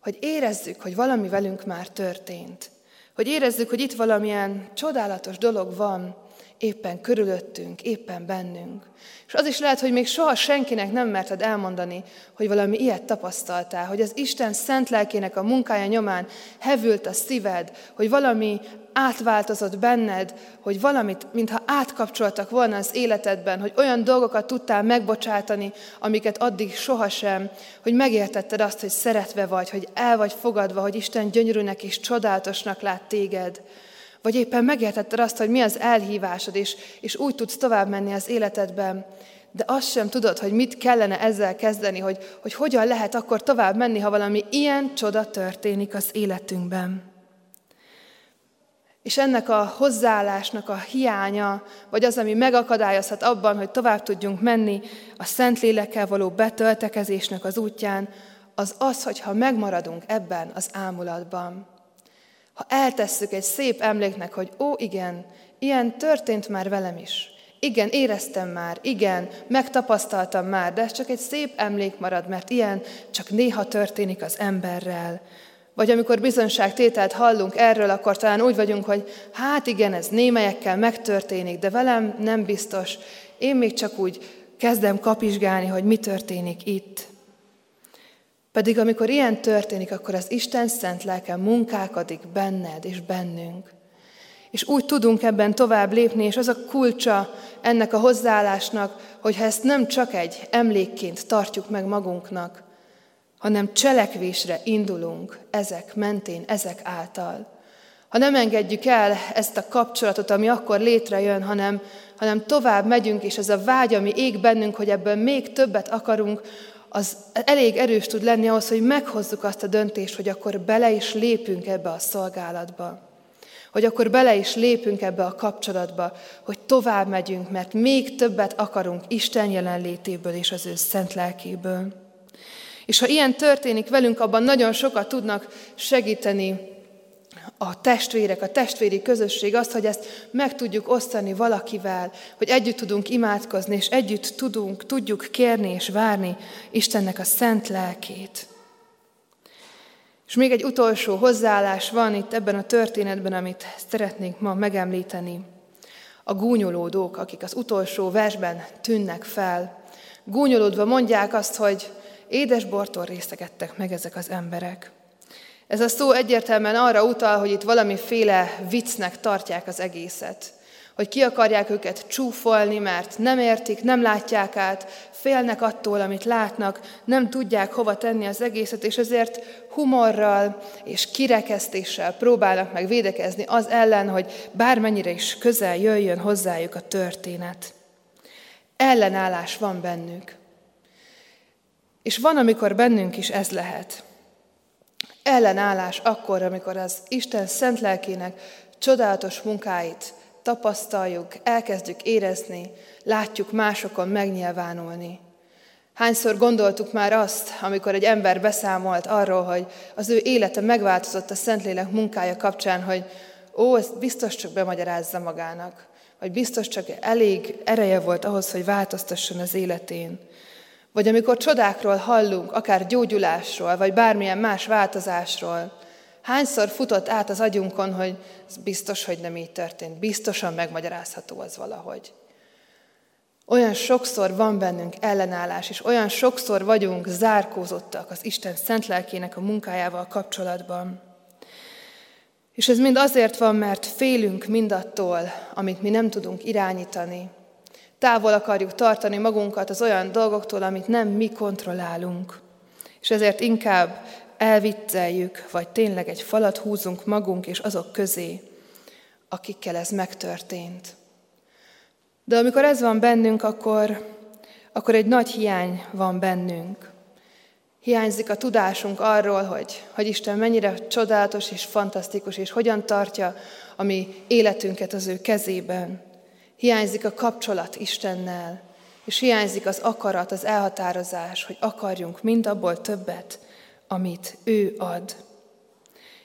hogy érezzük, hogy valami velünk már történt, hogy érezzük, hogy itt valamilyen csodálatos dolog van, éppen körülöttünk, éppen bennünk. És az is lehet, hogy még soha senkinek nem merted elmondani, hogy valami ilyet tapasztaltál, hogy az Isten szent lelkének a munkája nyomán hevült a szíved, hogy valami átváltozott benned, hogy valamit, mintha átkapcsoltak volna az életedben, hogy olyan dolgokat tudtál megbocsátani, amiket addig sohasem, hogy megértetted azt, hogy szeretve vagy, hogy el vagy fogadva, hogy Isten gyönyörűnek és csodálatosnak lát téged, vagy éppen megértetted azt, hogy mi az elhívásod, és, és úgy tudsz tovább menni az életedben, de azt sem tudod, hogy mit kellene ezzel kezdeni, hogy, hogy hogyan lehet akkor tovább menni, ha valami ilyen csoda történik az életünkben. És ennek a hozzáállásnak a hiánya, vagy az, ami megakadályozhat abban, hogy tovább tudjunk menni a Szentlélekkel való betöltekezésnek az útján, az az, hogyha megmaradunk ebben az ámulatban. Ha eltesszük egy szép emléknek, hogy ó, igen, ilyen történt már velem is. Igen, éreztem már, igen, megtapasztaltam már, de ez csak egy szép emlék marad, mert ilyen csak néha történik az emberrel. Vagy amikor bizonságtételt hallunk erről, akkor talán úgy vagyunk, hogy hát igen, ez némelyekkel megtörténik, de velem nem biztos. Én még csak úgy kezdem kapizsgálni, hogy mi történik itt. Pedig amikor ilyen történik, akkor az Isten szent lelke munkálkodik benned és bennünk. És úgy tudunk ebben tovább lépni, és az a kulcsa ennek a hozzáállásnak, hogy ezt nem csak egy emlékként tartjuk meg magunknak, hanem cselekvésre indulunk ezek mentén, ezek által. Ha nem engedjük el ezt a kapcsolatot, ami akkor létrejön, hanem, hanem tovább megyünk, és ez a vágy, ami ég bennünk, hogy ebből még többet akarunk, az elég erős tud lenni ahhoz, hogy meghozzuk azt a döntést, hogy akkor bele is lépünk ebbe a szolgálatba. Hogy akkor bele is lépünk ebbe a kapcsolatba, hogy tovább megyünk, mert még többet akarunk Isten jelenlétéből és az ő szent lelkéből. És ha ilyen történik velünk, abban nagyon sokat tudnak segíteni a testvérek, a testvéri közösség, azt, hogy ezt meg tudjuk osztani valakivel, hogy együtt tudunk imádkozni, és együtt tudunk, tudjuk kérni és várni Istennek a szent lelkét. És még egy utolsó hozzáállás van itt ebben a történetben, amit szeretnénk ma megemlíteni. A gúnyolódók, akik az utolsó versben tűnnek fel. Gúnyolódva mondják azt, hogy édes bortól részegettek meg ezek az emberek. Ez a szó egyértelműen arra utal, hogy itt valamiféle viccnek tartják az egészet. Hogy ki akarják őket csúfolni, mert nem értik, nem látják át, félnek attól, amit látnak, nem tudják hova tenni az egészet, és ezért humorral és kirekesztéssel próbálnak meg védekezni az ellen, hogy bármennyire is közel jöjjön hozzájuk a történet. Ellenállás van bennük. És van, amikor bennünk is ez lehet ellenállás akkor, amikor az Isten szent lelkének csodálatos munkáit tapasztaljuk, elkezdjük érezni, látjuk másokon megnyilvánulni. Hányszor gondoltuk már azt, amikor egy ember beszámolt arról, hogy az ő élete megváltozott a Szentlélek munkája kapcsán, hogy ó, ezt biztos csak bemagyarázza magának, vagy biztos csak elég ereje volt ahhoz, hogy változtasson az életén. Vagy amikor csodákról hallunk, akár gyógyulásról, vagy bármilyen más változásról, hányszor futott át az agyunkon, hogy ez biztos, hogy nem így történt, biztosan megmagyarázható az valahogy. Olyan sokszor van bennünk ellenállás, és olyan sokszor vagyunk zárkózottak az Isten szent lelkének a munkájával kapcsolatban. És ez mind azért van, mert félünk mindattól, amit mi nem tudunk irányítani, Távol akarjuk tartani magunkat az olyan dolgoktól, amit nem mi kontrollálunk. És ezért inkább elvicceljük, vagy tényleg egy falat húzunk magunk és azok közé, akikkel ez megtörtént. De amikor ez van bennünk, akkor, akkor egy nagy hiány van bennünk. Hiányzik a tudásunk arról, hogy, hogy Isten mennyire csodálatos és fantasztikus, és hogyan tartja a mi életünket az ő kezében. Hiányzik a kapcsolat Istennel, és hiányzik az akarat, az elhatározás, hogy akarjunk mind abból többet, amit ő ad.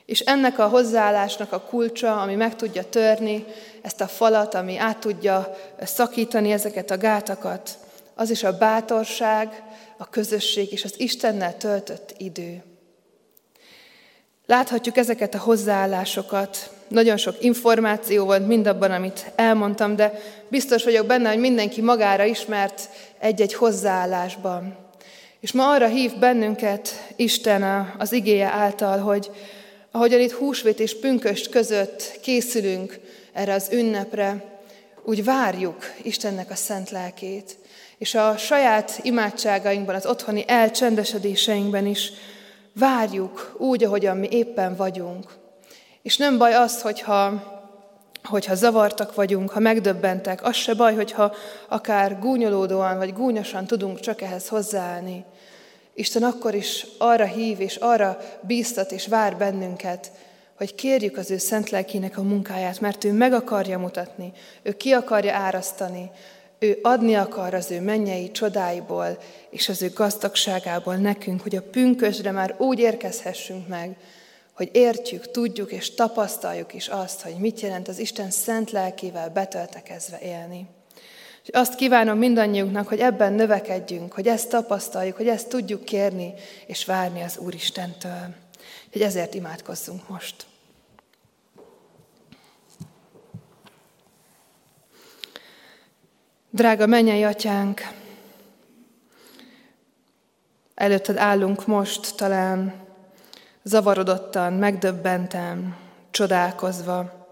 És ennek a hozzáállásnak a kulcsa, ami meg tudja törni ezt a falat, ami át tudja szakítani ezeket a gátakat, az is a bátorság, a közösség és az Istennel töltött idő. Láthatjuk ezeket a hozzáállásokat. Nagyon sok információ volt mindabban, amit elmondtam, de biztos vagyok benne, hogy mindenki magára ismert egy-egy hozzáállásban. És ma arra hív bennünket Isten az igéje által, hogy ahogyan itt húsvét és pünköst között készülünk erre az ünnepre, úgy várjuk Istennek a szent lelkét. És a saját imádságainkban, az otthoni elcsendesedéseinkben is várjuk úgy, ahogyan mi éppen vagyunk. És nem baj az, hogyha, hogyha zavartak vagyunk, ha megdöbbentek, az se baj, hogyha akár gúnyolódóan vagy gúnyosan tudunk csak ehhez hozzáállni. Isten akkor is arra hív és arra bíztat és vár bennünket, hogy kérjük az ő szent lelkének a munkáját, mert ő meg akarja mutatni, ő ki akarja árasztani, ő adni akar az ő mennyei csodáiból és az ő gazdagságából nekünk, hogy a pünkösre már úgy érkezhessünk meg, hogy értjük, tudjuk és tapasztaljuk is azt, hogy mit jelent az Isten szent lelkével betöltekezve élni. És azt kívánom mindannyiunknak, hogy ebben növekedjünk, hogy ezt tapasztaljuk, hogy ezt tudjuk kérni és várni az Úristentől. Hogy ezért imádkozzunk most. Drága mennyei atyánk, előtted állunk most talán zavarodottan, megdöbbenten, csodálkozva,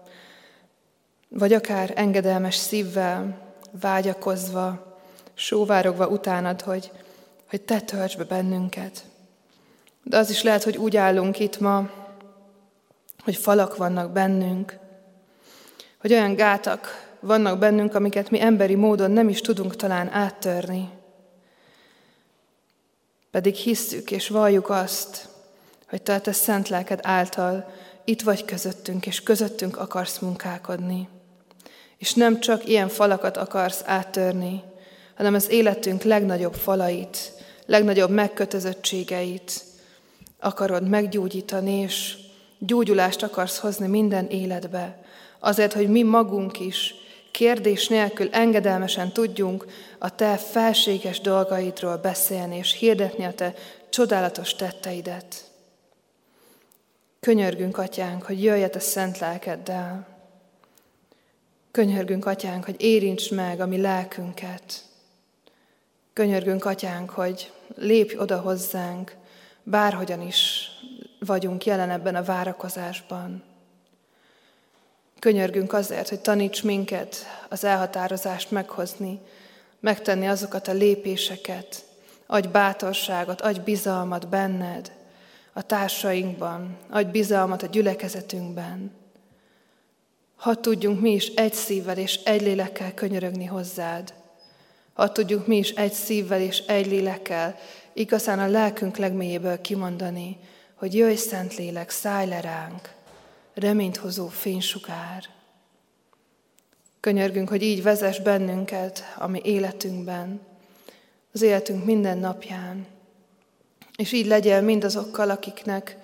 vagy akár engedelmes szívvel, vágyakozva, sóvárogva utánad, hogy, hogy te tölts be bennünket. De az is lehet, hogy úgy állunk itt ma, hogy falak vannak bennünk, hogy olyan gátak vannak bennünk, amiket mi emberi módon nem is tudunk talán áttörni. Pedig hisszük és valljuk azt, hogy te a te szent lelked által itt vagy közöttünk, és közöttünk akarsz munkálkodni. És nem csak ilyen falakat akarsz áttörni, hanem az életünk legnagyobb falait, legnagyobb megkötözöttségeit akarod meggyógyítani, és gyógyulást akarsz hozni minden életbe, azért, hogy mi magunk is kérdés nélkül engedelmesen tudjunk a Te felséges dolgaidról beszélni, és hirdetni a Te csodálatos tetteidet. Könyörgünk, Atyánk, hogy jöjj a szent lelkeddel. Könyörgünk, Atyánk, hogy érints meg a mi lelkünket. Könyörgünk, Atyánk, hogy lépj oda hozzánk, bárhogyan is vagyunk jelen ebben a várakozásban. Könyörgünk azért, hogy taníts minket az elhatározást meghozni, megtenni azokat a lépéseket, adj bátorságot, adj bizalmat benned, a társainkban, adj bizalmat a gyülekezetünkben. Ha tudjunk mi is egy szívvel és egy lélekkel könyörögni hozzád. Ha tudjuk mi is egy szívvel és egy lélekkel igazán a lelkünk legmélyéből kimondani, hogy jöjj Szent Lélek, szállj le ránk, reményt hozó fénysugár. Könyörgünk, hogy így vezess bennünket a mi életünkben, az életünk minden napján, és így legyél mindazokkal, akiknek,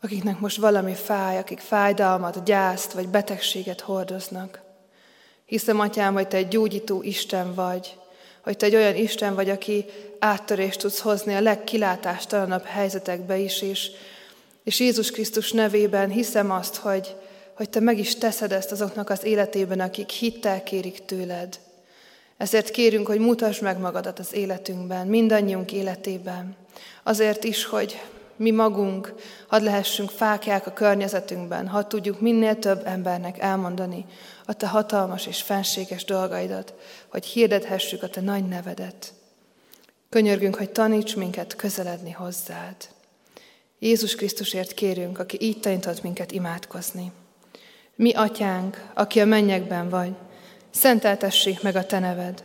akiknek most valami fáj, akik fájdalmat, gyászt vagy betegséget hordoznak. Hiszem, Atyám, hogy Te egy gyógyító Isten vagy, hogy Te egy olyan Isten vagy, aki áttörést tudsz hozni a legkilátástalanabb helyzetekbe is, és és Jézus Krisztus nevében hiszem azt, hogy, hogy Te meg is teszed ezt azoknak az életében, akik hittel kérik tőled. Ezért kérünk, hogy mutasd meg magadat az életünkben, mindannyiunk életében. Azért is, hogy mi magunk, hadd lehessünk fákják a környezetünkben, hadd tudjuk minél több embernek elmondani a Te hatalmas és fenséges dolgaidat, hogy hirdethessük a Te nagy nevedet. Könyörgünk, hogy taníts minket közeledni hozzád. Jézus Krisztusért kérünk, aki így tanított minket imádkozni. Mi, atyánk, aki a mennyekben vagy, szenteltessék meg a te neved.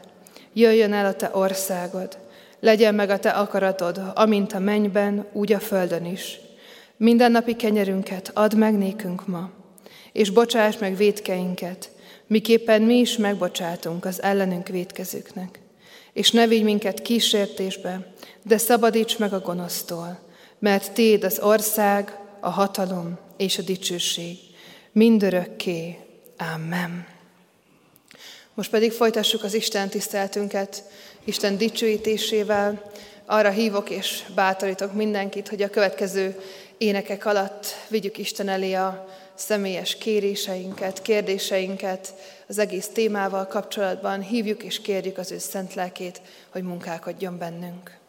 Jöjjön el a te országod, legyen meg a te akaratod, amint a mennyben, úgy a földön is. Mindennapi kenyerünket add meg nékünk ma, és bocsáss meg védkeinket, miképpen mi is megbocsátunk az ellenünk védkezőknek. És ne vigy minket kísértésbe, de szabadíts meg a gonosztól, mert Téd az ország, a hatalom és a dicsőség, mindörökké. Amen. Most pedig folytassuk az Isten tiszteltünket, Isten dicsőítésével. Arra hívok és bátorítok mindenkit, hogy a következő énekek alatt vigyük Isten elé a személyes kéréseinket, kérdéseinket az egész témával kapcsolatban. Hívjuk és kérjük az ő szent lelkét, hogy munkálkodjon bennünk.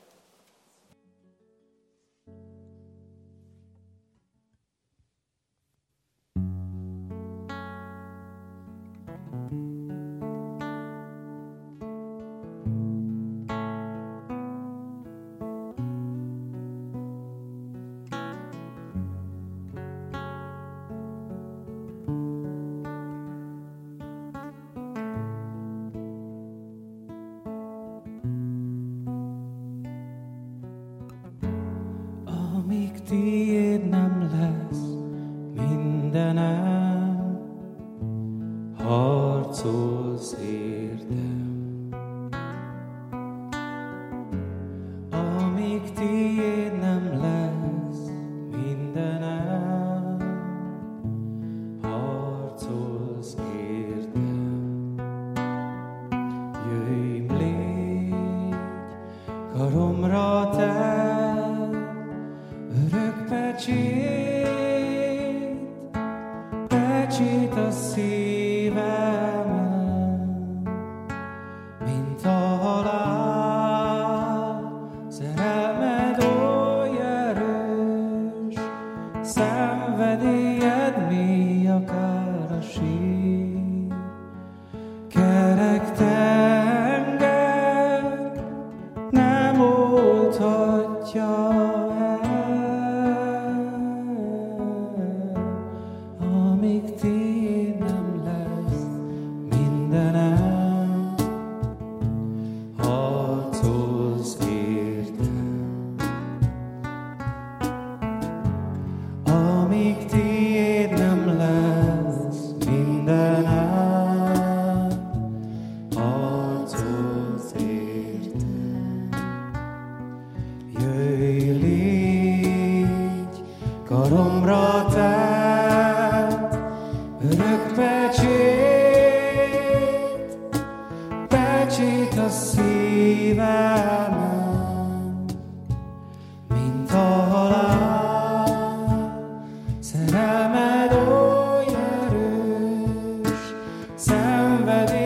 somebody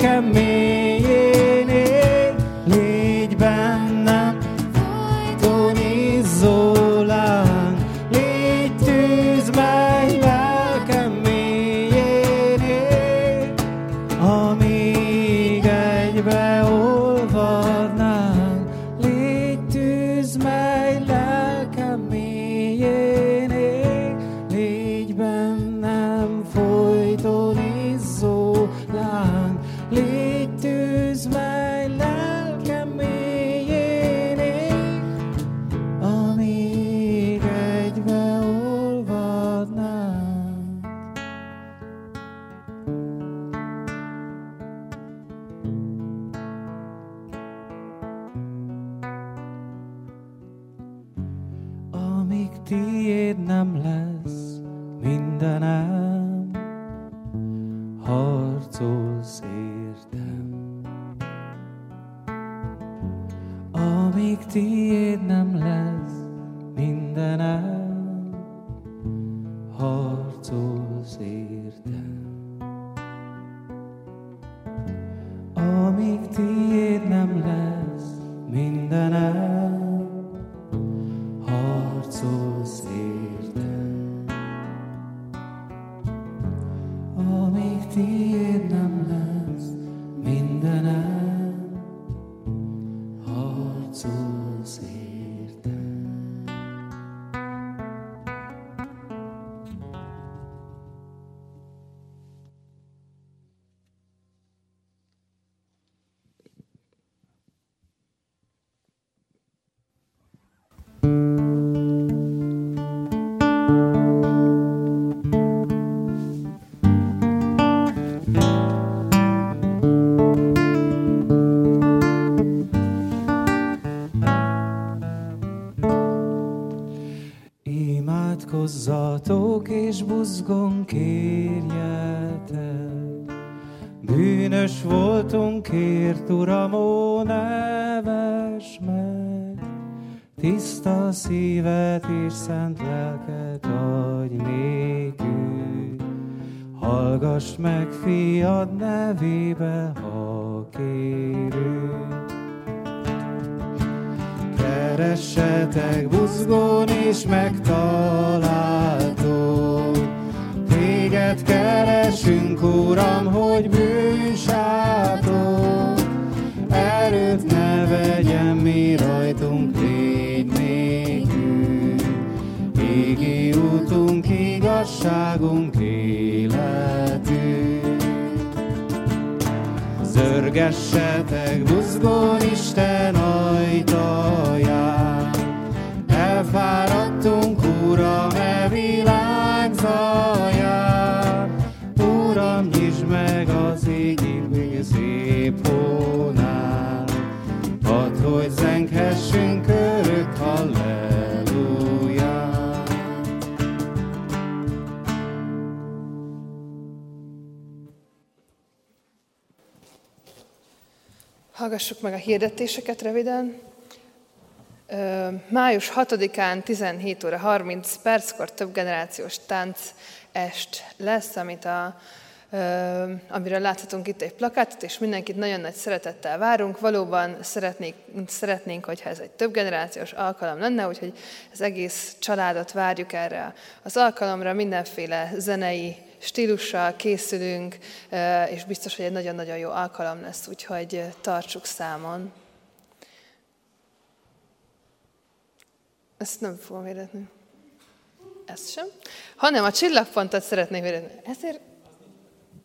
kami kérjetek. Bűnös voltunk, kért Uram, ó, neves meg. Tiszta szívet és szent lelket adj nékünk. Hallgass meg fiad nevébe, ha kérünk. Keressetek buzgón és megtaláltok. Uram, hogy bűnsátok. Erőt ne vegyen mi rajtunk, légy nékünk. Égi útunk, igazságunk, életünk. Zörgessetek buzgón Isten ajtaján. Szép. Hallgassuk meg a hirdetéseket röviden. Május 6-án 17 óra 30 perckor több generációs tánc est lesz, amit a, amiről láthatunk itt egy plakátot, és mindenkit nagyon nagy szeretettel várunk. Valóban szeretnék, szeretnénk, hogyha ez egy több generációs alkalom lenne, úgyhogy az egész családot várjuk erre az alkalomra, mindenféle zenei stílussal készülünk, és biztos, hogy egy nagyon-nagyon jó alkalom lesz, úgyhogy tartsuk számon. Ezt nem fogom hirdetni. Ezt sem. Hanem a csillagpontot szeretném hirdetni. Ezért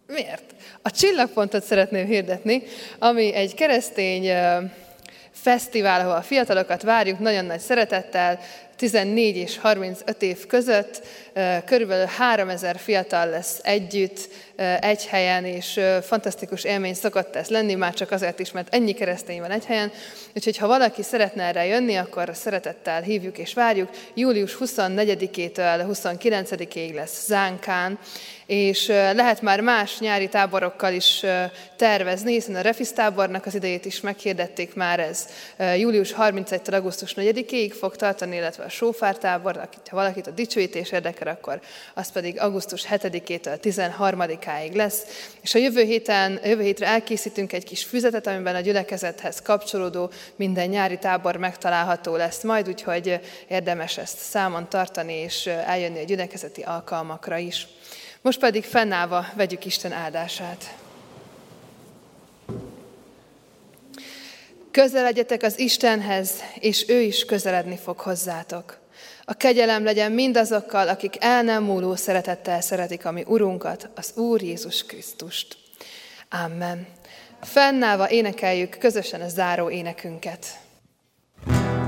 Miért? A csillagpontot szeretném hirdetni, ami egy keresztény fesztivál, ahol a fiatalokat várjuk nagyon nagy szeretettel, 14 és 35 év között, körülbelül 3000 fiatal lesz együtt, egy helyen, és fantasztikus élmény szokott ez lenni, már csak azért is, mert ennyi keresztény van egy helyen. Úgyhogy ha valaki szeretne erre jönni, akkor szeretettel hívjuk és várjuk. Július 24-től 29-ig lesz Zánkán, és lehet már más nyári táborokkal is tervezni, hiszen a Refis tábornak az idejét is meghirdették már ez. Július 31-től augusztus 4-ig fog tartani, illetve a Sófár tábor, ha valakit a dicsőítés érdekel, akkor az pedig augusztus 7-től 13-áig lesz. És a jövő, héten, a jövő hétre elkészítünk egy kis füzetet, amiben a gyülekezethez kapcsolódó minden nyári tábor megtalálható lesz majd, úgyhogy érdemes ezt számon tartani, és eljönni a gyülekezeti alkalmakra is. Most pedig fennállva vegyük Isten áldását. Közeledjetek az Istenhez, és ő is közeledni fog hozzátok. A kegyelem legyen mindazokkal, akik el nem múló szeretettel szeretik a mi Urunkat, az Úr Jézus Krisztust. Amen. Fennállva énekeljük közösen a záró énekünket. Az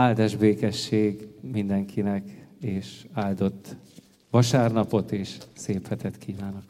Áldás békesség mindenkinek, és áldott vasárnapot és szép hetet kívánok.